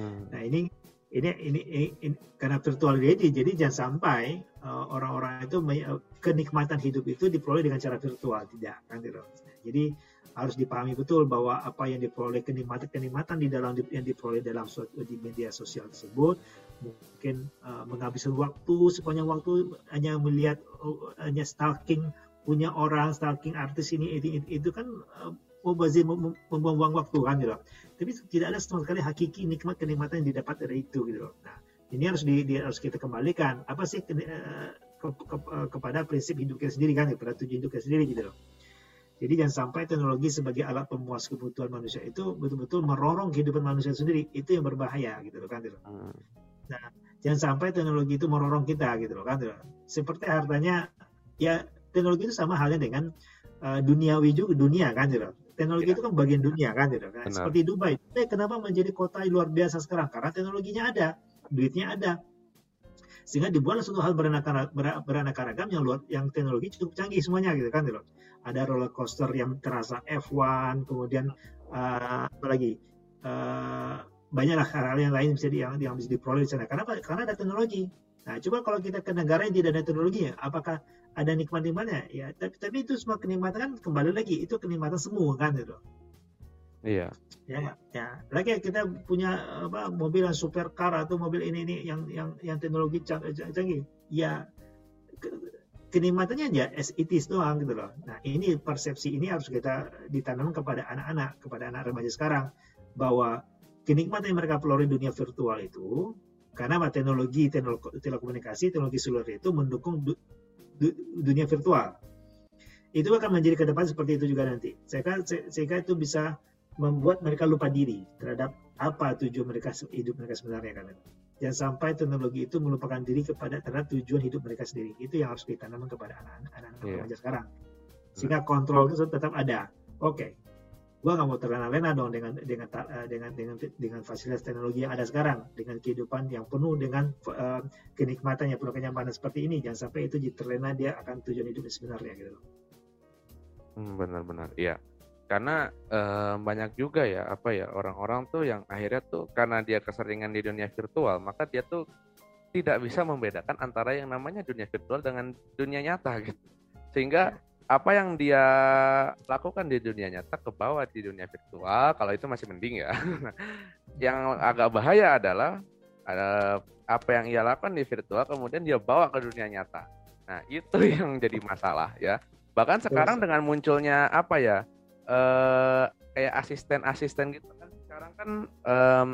Hmm. Nah ini ini, ini ini ini karena virtual reality jadi jangan sampai orang-orang uh, itu kenikmatan hidup itu diperoleh dengan cara virtual tidak kan gitu. Jadi harus dipahami betul bahwa apa yang diperoleh kenikmatan-kenikmatan di dalam yang diperoleh dalam suatu di media sosial tersebut mungkin uh, menghabiskan waktu sepanjang waktu hanya melihat uh, hanya stalking punya orang stalking artis ini itu, itu, itu kan uh, membuang-buang waktu kan gitu. Tapi tidak ada sama sekali hakiki nikmat kenikmatan yang didapat dari itu gitu. Nah, Ini harus di, di harus kita kembalikan. Apa sih ke, eh, ke, ke, kepada prinsip hidup kita sendiri kan, kepada tujuan hidup kita sendiri gitu loh. Jadi jangan sampai teknologi sebagai alat pemuas kebutuhan manusia itu betul-betul merorong kehidupan manusia sendiri. Itu yang berbahaya gitu loh kan. Gitu. Hmm. Nah, jangan sampai teknologi itu merorong kita gitu loh kan. Seperti hartanya ya teknologi itu sama halnya dengan uh, duniawi juga dunia kan gitu. Teknologi ya. itu kan bagian dunia kan gitu kan. Seperti Dubai. Eh, kenapa menjadi kota yang luar biasa sekarang? Karena teknologinya ada, duitnya ada. Sehingga dibuatlah suatu hal beraneka, beraneka ragam yang luar yang teknologi cukup canggih semuanya gitu kan gitu. Ada roller coaster yang terasa F1, kemudian uh, apa lagi? Uh, banyaklah hal-hal yang lain bisa di, yang, yang bisa diperoleh di sana. Karena karena ada teknologi. Nah, coba kalau kita ke negara yang tidak ada teknologinya, apakah ada nikmat-nikmatnya ya tapi, tapi itu semua kenikmatan kan kembali lagi itu kenikmatan semua kan itu iya. Ya ya. Lagi kita punya apa mobil yang supercar atau mobil ini ini yang yang yang teknologi canggih. Ya kenikmatannya ya as it is doang gitu loh. Nah ini persepsi ini harus kita ditanam kepada anak-anak kepada anak remaja sekarang bahwa kenikmatan yang mereka peroleh dunia virtual itu karena teknologi, teknologi telekomunikasi, teknologi seluler itu mendukung dunia virtual. Itu akan menjadi ke depan seperti itu juga nanti. Sehingga, sehingga itu bisa membuat mereka lupa diri terhadap apa tujuan mereka hidup mereka sebenarnya kan. Jangan sampai teknologi itu melupakan diri kepada terhadap tujuan hidup mereka sendiri. Itu yang harus ditanamkan kepada anak-anak yeah. remaja sekarang. Sehingga kontrol itu tetap ada. Oke, okay gue nggak mau terlena-lena dong dengan dengan uh, dengan dengan dengan fasilitas teknologi yang ada sekarang dengan kehidupan yang penuh dengan uh, kenikmatan yang penuh kenyamanan seperti ini. Jangan sampai itu terlena dia akan tujuan hidupnya sebenarnya gitu. Hmm, benar-benar iya. Karena uh, banyak juga ya apa ya orang-orang tuh yang akhirnya tuh karena dia keseringan di dunia virtual maka dia tuh tidak bisa membedakan antara yang namanya dunia virtual dengan dunia nyata gitu. Sehingga apa yang dia lakukan di dunia nyata ke bawah di dunia virtual kalau itu masih mending ya. Yang agak bahaya adalah ada apa yang ia lakukan di virtual kemudian dia bawa ke dunia nyata. Nah itu yang jadi masalah ya. Bahkan sekarang dengan munculnya apa ya eh, kayak asisten-asisten gitu kan sekarang kan eh,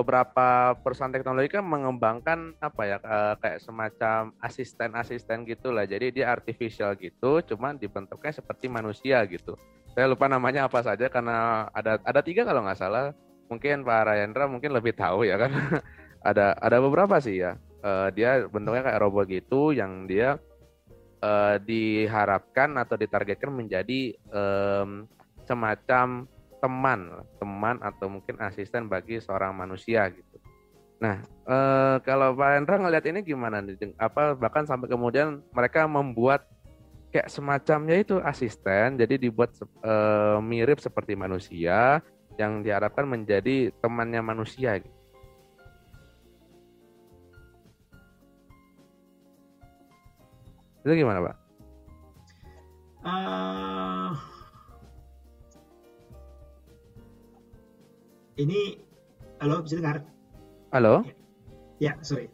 beberapa perusahaan teknologi kan mengembangkan apa ya kayak semacam asisten-asisten gitulah. Jadi dia artificial gitu, cuman dibentuknya seperti manusia gitu. Saya lupa namanya apa saja karena ada ada tiga kalau nggak salah. Mungkin Pak Rayendra mungkin lebih tahu ya kan. ada ada beberapa sih ya. Uh, dia bentuknya kayak robot gitu yang dia uh, diharapkan atau ditargetkan menjadi semacam teman, teman atau mungkin asisten bagi seorang manusia gitu. Nah, e, kalau Pak Hendra ngelihat ini gimana nih? Apa bahkan sampai kemudian mereka membuat kayak semacamnya itu asisten, jadi dibuat e, mirip seperti manusia yang diharapkan menjadi temannya manusia gitu. Itu gimana, Pak? Uh, ini halo bisa dengar? Halo? Ya, ya sorry.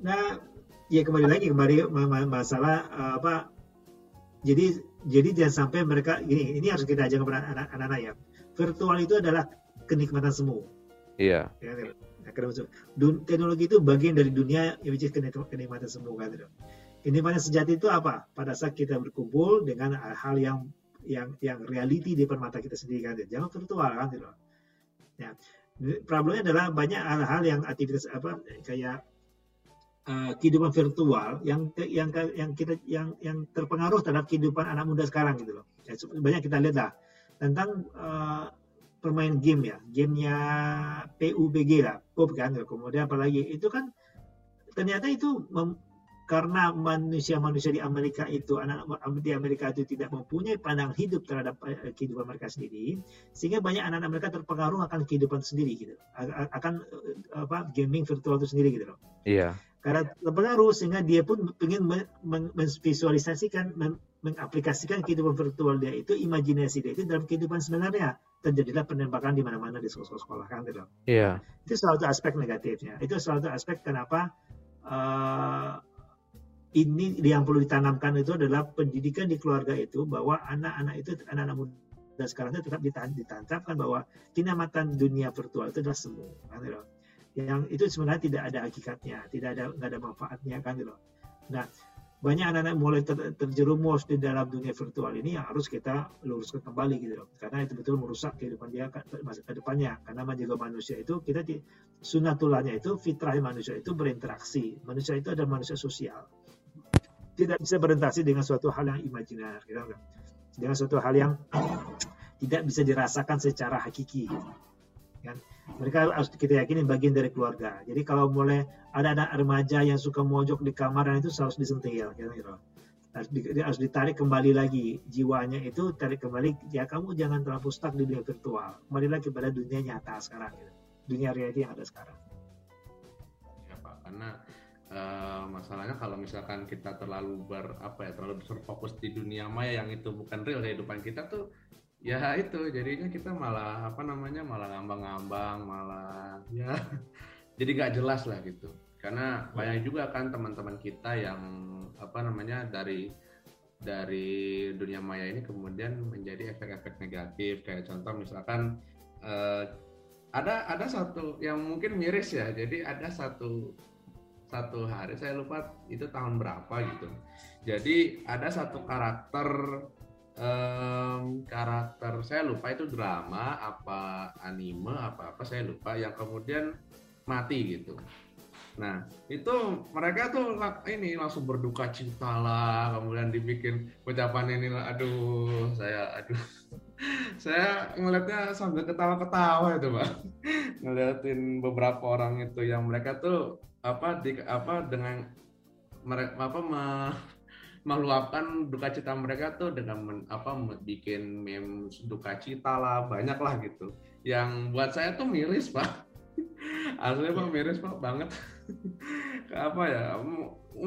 Nah, ya kembali lagi kembali masalah uh, apa? Jadi jadi jangan sampai mereka ini ini harus kita ajarkan kepada anak-anak ya. Virtual itu adalah kenikmatan semu. Iya. Ya, teknologi itu bagian dari dunia yang which kenikmatan semu kan gitu. Kenikmatan sejati itu apa? Pada saat kita berkumpul dengan hal yang yang yang reality di depan mata kita sendiri kan. Jangan virtual kan gitu. Ya. Problemnya adalah banyak hal-hal yang aktivitas apa kayak uh, kehidupan virtual yang yang yang kita yang yang terpengaruh terhadap kehidupan anak muda sekarang gitu loh. Ya, banyak kita lihat lah tentang uh, permain game ya, gamenya PUBG lah, PUB kan, kemudian apalagi itu kan ternyata itu karena manusia-manusia di Amerika itu anak di Amerika itu tidak mempunyai pandangan hidup terhadap eh, kehidupan mereka sendiri sehingga banyak anak-anak mereka terpengaruh akan kehidupan sendiri gitu. Akan eh, apa gaming virtual itu sendiri gitu loh. Iya. Karena terpengaruh sehingga dia pun ingin memvisualisasikan mengaplikasikan kehidupan virtual dia itu imajinasi dia itu dalam kehidupan sebenarnya. Terjadilah penembakan di mana-mana di sekolah-sekolah kan gitu iya. Itu salah satu aspek negatifnya. Itu salah satu aspek kenapa uh, ini yang perlu ditanamkan itu adalah pendidikan di keluarga itu bahwa anak-anak itu anak-anak muda sekarang itu tetap ditancapkan bahwa kinamatan dunia virtual itu adalah semu. yang itu sebenarnya tidak ada hakikatnya, tidak ada nggak ada manfaatnya kan gitu. Nah, banyak anak-anak mulai ter, terjerumus di dalam dunia virtual ini yang harus kita luruskan kembali gitu loh. Karena itu betul merusak kehidupan dia masa ke depannya. Karena menjaga manusia itu kita di itu fitrah manusia itu berinteraksi. Manusia itu adalah manusia sosial. Tidak bisa berinteraksi dengan suatu hal yang imajiner gitu kan. Dengan suatu hal yang tidak bisa dirasakan secara hakiki. Gitu kan mereka harus kita yakini bagian dari keluarga jadi kalau mulai ada anak remaja yang suka mojok di kamar dan itu harus disentil gitu, gitu. Harus, harus ditarik kembali lagi jiwanya itu tarik kembali ya kamu jangan terlalu stuck di dunia virtual kembalilah kepada dunia nyata sekarang gitu. dunia reality yang ada sekarang ya pak karena uh, masalahnya kalau misalkan kita terlalu ber apa ya terlalu berfokus di dunia maya yang itu bukan real kehidupan kita tuh ya itu jadinya kita malah apa namanya malah ngambang-ngambang malah ya jadi nggak jelas lah gitu. Karena banyak juga kan teman-teman kita yang apa namanya dari dari dunia maya ini kemudian menjadi efek-efek negatif. Kayak contoh misalkan eh, ada ada satu yang mungkin miris ya jadi ada satu satu hari saya lupa itu tahun berapa gitu. Jadi ada satu karakter um, karakter saya lupa itu drama apa anime apa apa saya lupa yang kemudian mati gitu. Nah itu mereka tuh ini langsung berduka cita lah, kemudian dibikin ucapan ini, aduh saya aduh. Saya ngelihatnya sambil ketawa-ketawa itu pak, ngeliatin beberapa orang itu yang mereka tuh apa di apa dengan mereka apa meluapkan duka cita mereka tuh dengan men, apa bikin meme duka cita lah banyak lah gitu. Yang buat saya tuh miris pak. Asli pak miris pak banget. Apa ya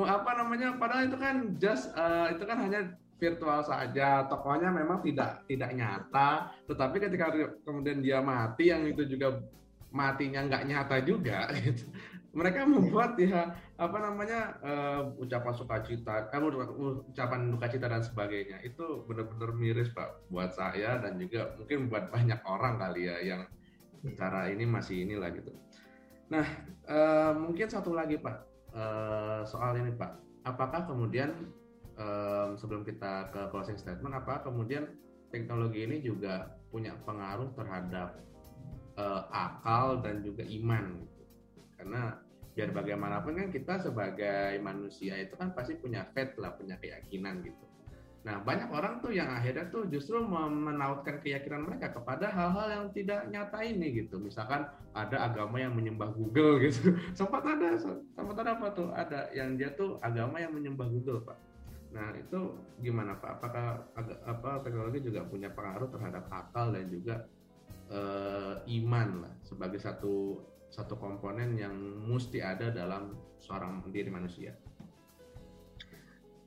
apa namanya padahal itu kan just uh, itu kan hanya virtual saja. Tokohnya memang tidak tidak nyata. Tetapi ketika kemudian dia mati yang itu juga matinya nggak nyata juga gitu mereka membuat ya apa namanya uh, ucapan sukacita, kamu ucapan duka cita dan sebagainya. Itu benar-benar miris pak buat saya dan juga mungkin buat banyak orang kali ya yang cara ini masih inilah gitu. Nah uh, mungkin satu lagi pak uh, soal ini pak, apakah kemudian um, sebelum kita ke closing statement, apa kemudian teknologi ini juga punya pengaruh terhadap uh, akal dan juga iman karena biar bagaimanapun kan kita sebagai manusia itu kan pasti punya faith lah punya keyakinan gitu. Nah banyak orang tuh yang akhirnya tuh justru menautkan keyakinan mereka kepada hal-hal yang tidak nyata ini gitu. Misalkan ada agama yang menyembah Google gitu. Sempat ada sempat ada apa tuh? Ada yang dia tuh agama yang menyembah Google pak. Nah itu gimana pak? Apakah apa teknologi juga punya pengaruh terhadap akal dan juga uh, iman lah sebagai satu satu komponen yang mesti ada dalam seorang diri manusia.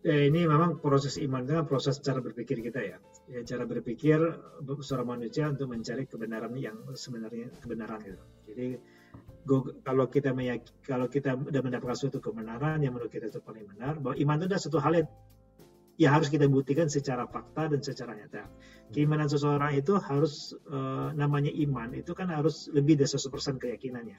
Ya, ini memang proses iman itu proses cara berpikir kita ya. ya cara berpikir seorang manusia untuk mencari kebenaran yang sebenarnya kebenaran gitu. Jadi kalau kita meyak, kalau kita sudah mendapatkan suatu kebenaran yang menurut kita itu paling benar, bahwa iman itu adalah satu hal yang ya harus kita buktikan secara fakta dan secara nyata. Keimanan seseorang itu harus uh, namanya iman itu kan harus lebih dari 100% keyakinannya.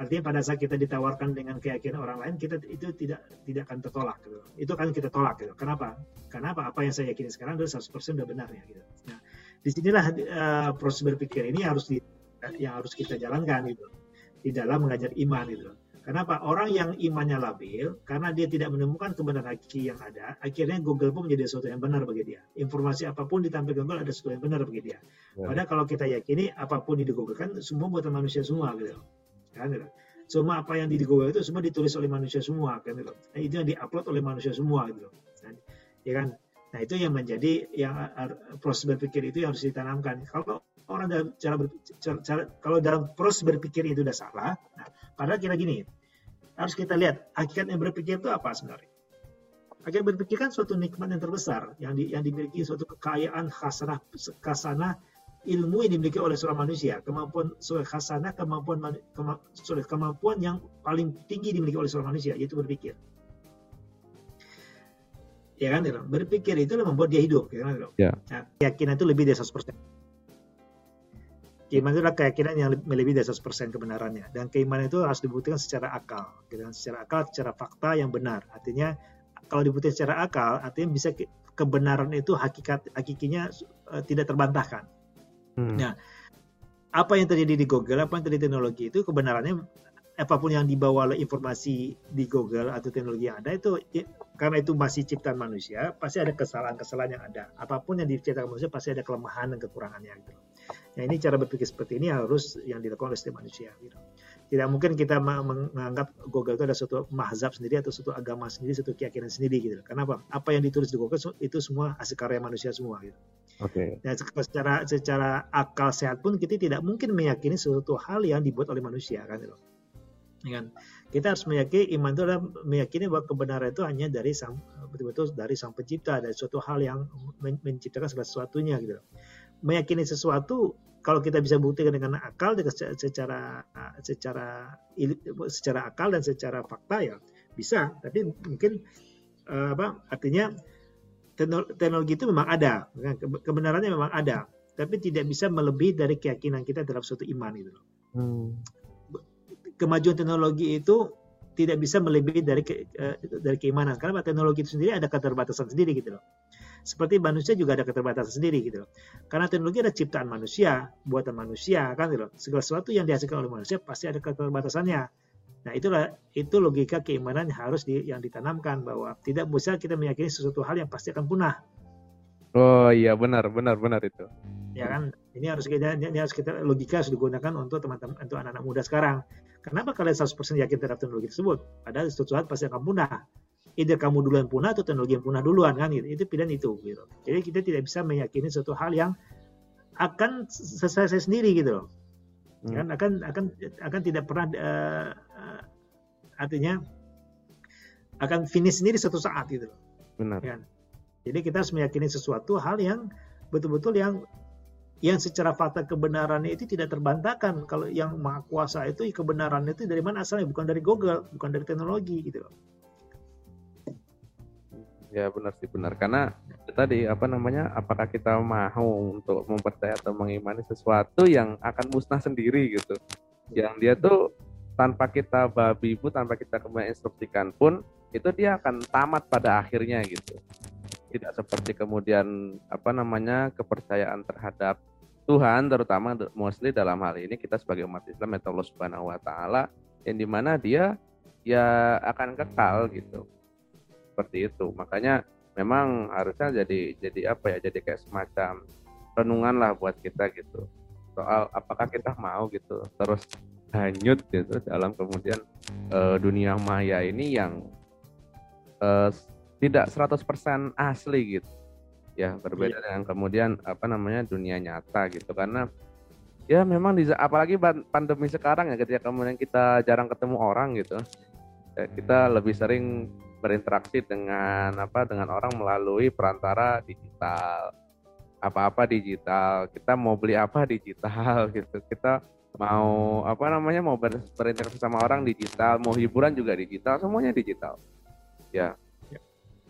Artinya pada saat kita ditawarkan dengan keyakinan orang lain, kita itu tidak tidak akan tertolak. Gitu. Itu kan kita tolak. Gitu. Kenapa? Kenapa? Apa yang saya yakini sekarang adalah 100% sudah benar ya. Gitu. Nah, di sinilah uh, proses berpikir ini harus di, yang harus kita jalankan gitu di dalam mengajar iman gitu. Kenapa? Orang yang imannya labil, karena dia tidak menemukan kebenaran hakiki yang ada, akhirnya Google pun menjadi sesuatu yang benar bagi dia. Informasi apa pun ditampilkan Google ada sesuatu yang benar bagi dia. Ya. Padahal kalau kita yakini apa pun di Google kan semua buatan manusia semua gitu. Kan, gitu. Semua apa yang di Google itu semua ditulis oleh manusia semua kan gitu. Nah, itu yang diupload oleh manusia semua gitu. Nah, ya kan? Nah, itu yang menjadi yang proses berpikir itu yang harus ditanamkan. Kalau orang dalam cara, cara, cara kalau dalam proses berpikir itu sudah salah, nah, padahal kira gini, harus kita lihat hakikat yang berpikir itu apa sebenarnya. Hakikat berpikir kan suatu nikmat yang terbesar yang di, yang dimiliki suatu kekayaan khasanah khasanah ilmu yang dimiliki oleh seorang manusia, kemampuan seorang khasanah kemampuan kema, sorry, kemampuan yang paling tinggi dimiliki oleh seorang manusia yaitu berpikir. Ya kan, berpikir itu membuat dia hidup, ya kan, ya. Nah, keyakinan itu lebih dari 100%. Keimanan itu adalah keyakinan yang melebihi dari 100% kebenarannya. Dan keimanan itu harus dibuktikan secara akal. Gitu kan? Secara akal, secara fakta yang benar. Artinya kalau dibuktikan secara akal, artinya bisa kebenaran itu hakikat hakikinya uh, tidak terbantahkan. Hmm. Nah, apa yang terjadi di Google, apa yang terjadi di teknologi itu kebenarannya apa pun yang dibawa oleh informasi di Google atau teknologi yang ada itu karena itu masih ciptaan manusia, pasti ada kesalahan-kesalahan yang ada. Apa pun yang diciptakan manusia pasti ada kelemahan dan kekurangannya gitu. Nah ini cara berpikir seperti ini harus yang dilakukan oleh setiap manusia. Gitu. Tidak mungkin kita menganggap Google itu ada suatu mahzab sendiri atau suatu agama sendiri, suatu keyakinan sendiri gitu. Kenapa? Apa yang ditulis di Google itu semua hasil karya manusia semua gitu. Oke. Okay. Dan secara secara akal sehat pun kita tidak mungkin meyakini suatu hal yang dibuat oleh manusia kan gitu. Ya kan? Kita harus meyakini iman itu adalah meyakini bahwa kebenaran itu hanya dari sang betul-betul dari sang pencipta dari suatu hal yang menciptakan segala sesuatunya gitu meyakini sesuatu kalau kita bisa buktikan dengan akal secara secara secara akal dan secara fakta ya bisa tapi mungkin eh, apa artinya teknologi itu memang ada kebenarannya memang ada tapi tidak bisa melebihi dari keyakinan kita terhadap suatu iman itu hmm. Kemajuan teknologi itu tidak bisa melebihi dari ke, eh, dari keimanan karena teknologi itu sendiri ada keterbatasan sendiri gitu loh seperti manusia juga ada keterbatasan sendiri gitu loh. Karena teknologi ada ciptaan manusia, buatan manusia kan gitu loh. Segala sesuatu yang dihasilkan oleh manusia pasti ada keterbatasannya. Nah, itulah itu logika keimanan yang harus di, yang ditanamkan bahwa tidak bisa kita meyakini sesuatu hal yang pasti akan punah. Oh iya benar benar benar itu. Ya kan, ini harus kita ini harus kita logika harus digunakan untuk teman-teman untuk anak-anak muda sekarang. Kenapa kalian 100% yakin terhadap teknologi tersebut? Padahal sesuatu hal pasti akan punah either kamu duluan punah atau teknologi yang punah duluan kan gitu. Itu pilihan itu gitu. Jadi kita tidak bisa meyakini suatu hal yang akan selesai sendiri gitu loh. Hmm. Kan akan akan akan tidak pernah uh, uh, artinya akan finish sendiri suatu saat gitu loh. Benar. Kan? Jadi kita harus meyakini sesuatu hal yang betul-betul yang yang secara fakta kebenarannya itu tidak terbantahkan. Kalau yang maha kuasa itu kebenarannya itu dari mana asalnya? Bukan dari Google, bukan dari teknologi gitu loh. Ya benar sih benar karena tadi apa namanya apakah kita mau untuk mempercaya atau mengimani sesuatu yang akan musnah sendiri gitu. Yang dia tuh tanpa kita babi bu tanpa kita kemudian instruksikan pun itu dia akan tamat pada akhirnya gitu. Tidak seperti kemudian apa namanya kepercayaan terhadap Tuhan terutama mostly dalam hal ini kita sebagai umat Islam ya Allah Subhanahu wa taala yang di mana dia ya akan kekal gitu. Seperti itu. Makanya memang harusnya jadi jadi apa ya jadi kayak semacam renungan lah buat kita gitu. Soal apakah kita mau gitu terus hanyut gitu dalam kemudian uh, dunia maya ini yang uh, tidak 100% asli gitu ya berbeda iya. dengan kemudian apa namanya dunia nyata gitu. Karena ya memang di apalagi pandemi sekarang ya ketika kemudian kita jarang ketemu orang gitu ya, kita lebih sering berinteraksi dengan apa dengan orang melalui perantara digital. Apa-apa digital kita mau beli apa digital gitu. Kita mau apa namanya mau ber, berinteraksi sama orang digital mau hiburan juga digital semuanya digital. Ya.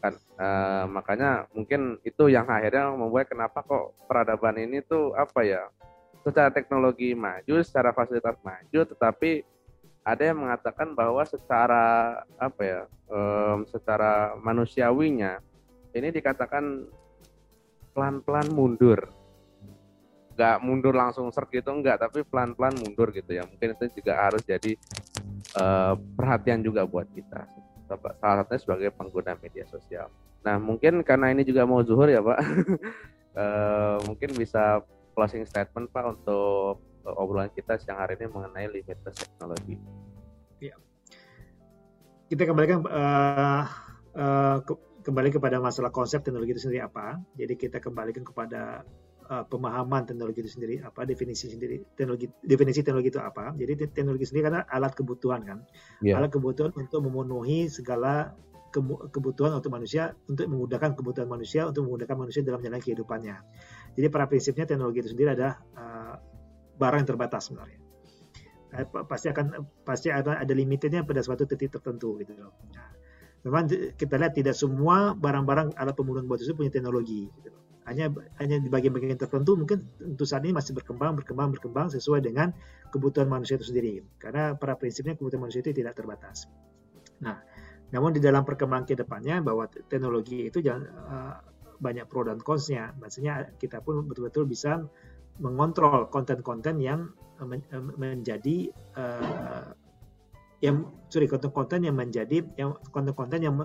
Kan. Uh, makanya mungkin itu yang akhirnya membuat kenapa kok peradaban ini tuh apa ya secara teknologi maju secara fasilitas maju tetapi ada yang mengatakan bahwa secara apa ya um, secara manusiawinya ini dikatakan pelan-pelan mundur. Nggak mundur langsung ser gitu enggak tapi pelan-pelan mundur gitu ya. Mungkin itu juga harus jadi uh, perhatian juga buat kita salah satunya sebagai pengguna media sosial nah mungkin karena ini juga mau zuhur ya pak uh, mungkin bisa closing statement pak untuk obrolan kita siang hari ini mengenai limitless teknologi. Ya. Kita kembalikan uh, uh, ke, kembali kepada masalah konsep teknologi itu sendiri apa. Jadi kita kembalikan kepada uh, pemahaman teknologi itu sendiri apa, definisi sendiri teknologi definisi teknologi itu apa. Jadi teknologi sendiri karena alat kebutuhan kan, yeah. alat kebutuhan untuk memenuhi segala kebutuhan untuk manusia untuk memudahkan kebutuhan manusia untuk memudahkan manusia dalam menjalani kehidupannya. Jadi para prinsipnya teknologi itu sendiri ada uh, barang yang terbatas sebenarnya. Nah, pasti akan pasti ada ada limitnya pada suatu titik tertentu gitu loh. Nah, memang kita lihat tidak semua barang-barang alat pembunuhan bot itu punya teknologi. Gitu loh. Hanya hanya di bagian-bagian tertentu mungkin untuk saat ini masih berkembang, berkembang, berkembang sesuai dengan kebutuhan manusia itu sendiri. Karena pada prinsipnya kebutuhan manusia itu tidak terbatas. Nah, namun di dalam perkembangan ke depannya bahwa teknologi itu jangan uh, banyak pro dan consnya. Maksudnya kita pun betul-betul bisa mengontrol konten-konten yang men menjadi uh, yang sorry konten-konten yang menjadi yang konten-konten yang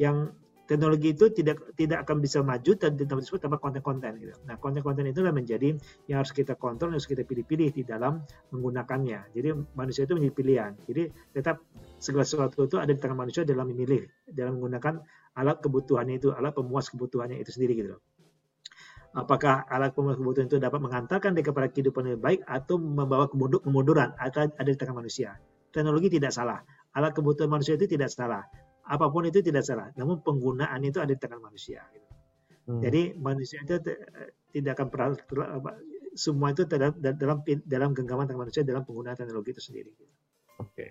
yang teknologi itu tidak tidak akan bisa maju tidak disebut tanpa konten-konten gitu. Nah, konten-konten itulah menjadi yang harus kita kontrol, harus kita pilih-pilih di dalam menggunakannya. Jadi manusia itu menjadi pilihan. Jadi tetap segala sesuatu itu ada di tangan manusia dalam memilih, dalam menggunakan alat kebutuhannya itu, alat pemuas kebutuhannya itu sendiri gitu. Apakah alat pemuas kebutuhan itu dapat mengantarkan dia kepada kehidupan yang baik atau membawa kemunduran ada di tangan manusia. Teknologi tidak salah. Alat kebutuhan manusia itu tidak salah apa pun itu tidak salah. Namun penggunaan itu ada di tangan manusia. Gitu. Hmm. Jadi manusia itu tidak akan pernah semua itu dalam dalam dalam genggaman tangan manusia dalam penggunaan teknologi itu sendiri. Gitu. Oke.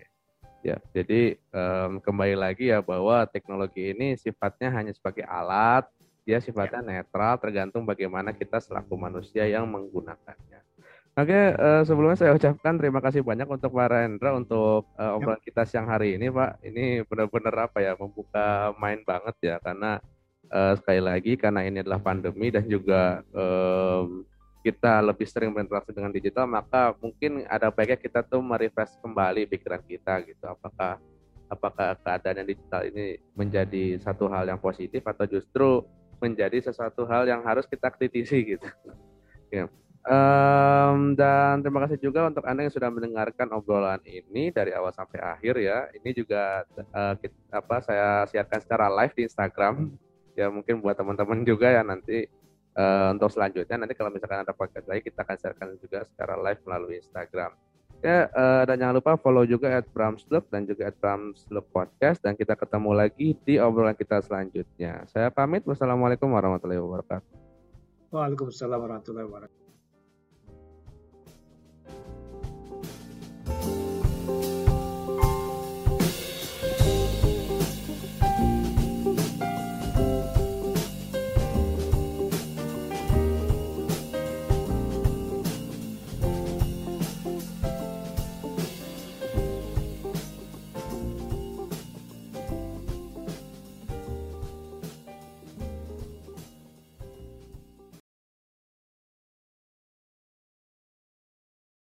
Ya, jadi um, kembali lagi ya bahwa teknologi ini sifatnya hanya sebagai alat, dia sifatnya ya. netral tergantung bagaimana kita selaku manusia yang menggunakannya. Oke, uh, sebelumnya saya ucapkan terima kasih banyak untuk Pak Rendra untuk uh, obrolan kita siang hari ini, Pak. Ini benar-benar apa ya, membuka main banget ya, karena uh, sekali lagi karena ini adalah pandemi dan juga um, kita lebih sering berinteraksi dengan digital, maka mungkin ada baiknya kita tuh merefresh kembali pikiran kita gitu. Apakah apakah keadaan yang digital ini menjadi satu hal yang positif atau justru menjadi sesuatu hal yang harus kita kritisi gitu. Ya. Um, dan terima kasih juga untuk Anda yang sudah mendengarkan obrolan ini dari awal sampai akhir ya. Ini juga uh, kita, apa saya siarkan secara live di Instagram. Ya mungkin buat teman-teman juga ya nanti uh, untuk selanjutnya nanti kalau misalkan ada podcast lagi kita akan siarkan juga secara live melalui Instagram. Ya, uh, dan jangan lupa follow juga at dan juga at Podcast dan kita ketemu lagi di obrolan kita selanjutnya. Saya pamit. Wassalamualaikum warahmatullahi wabarakatuh. Waalaikumsalam warahmatullahi wabarakatuh.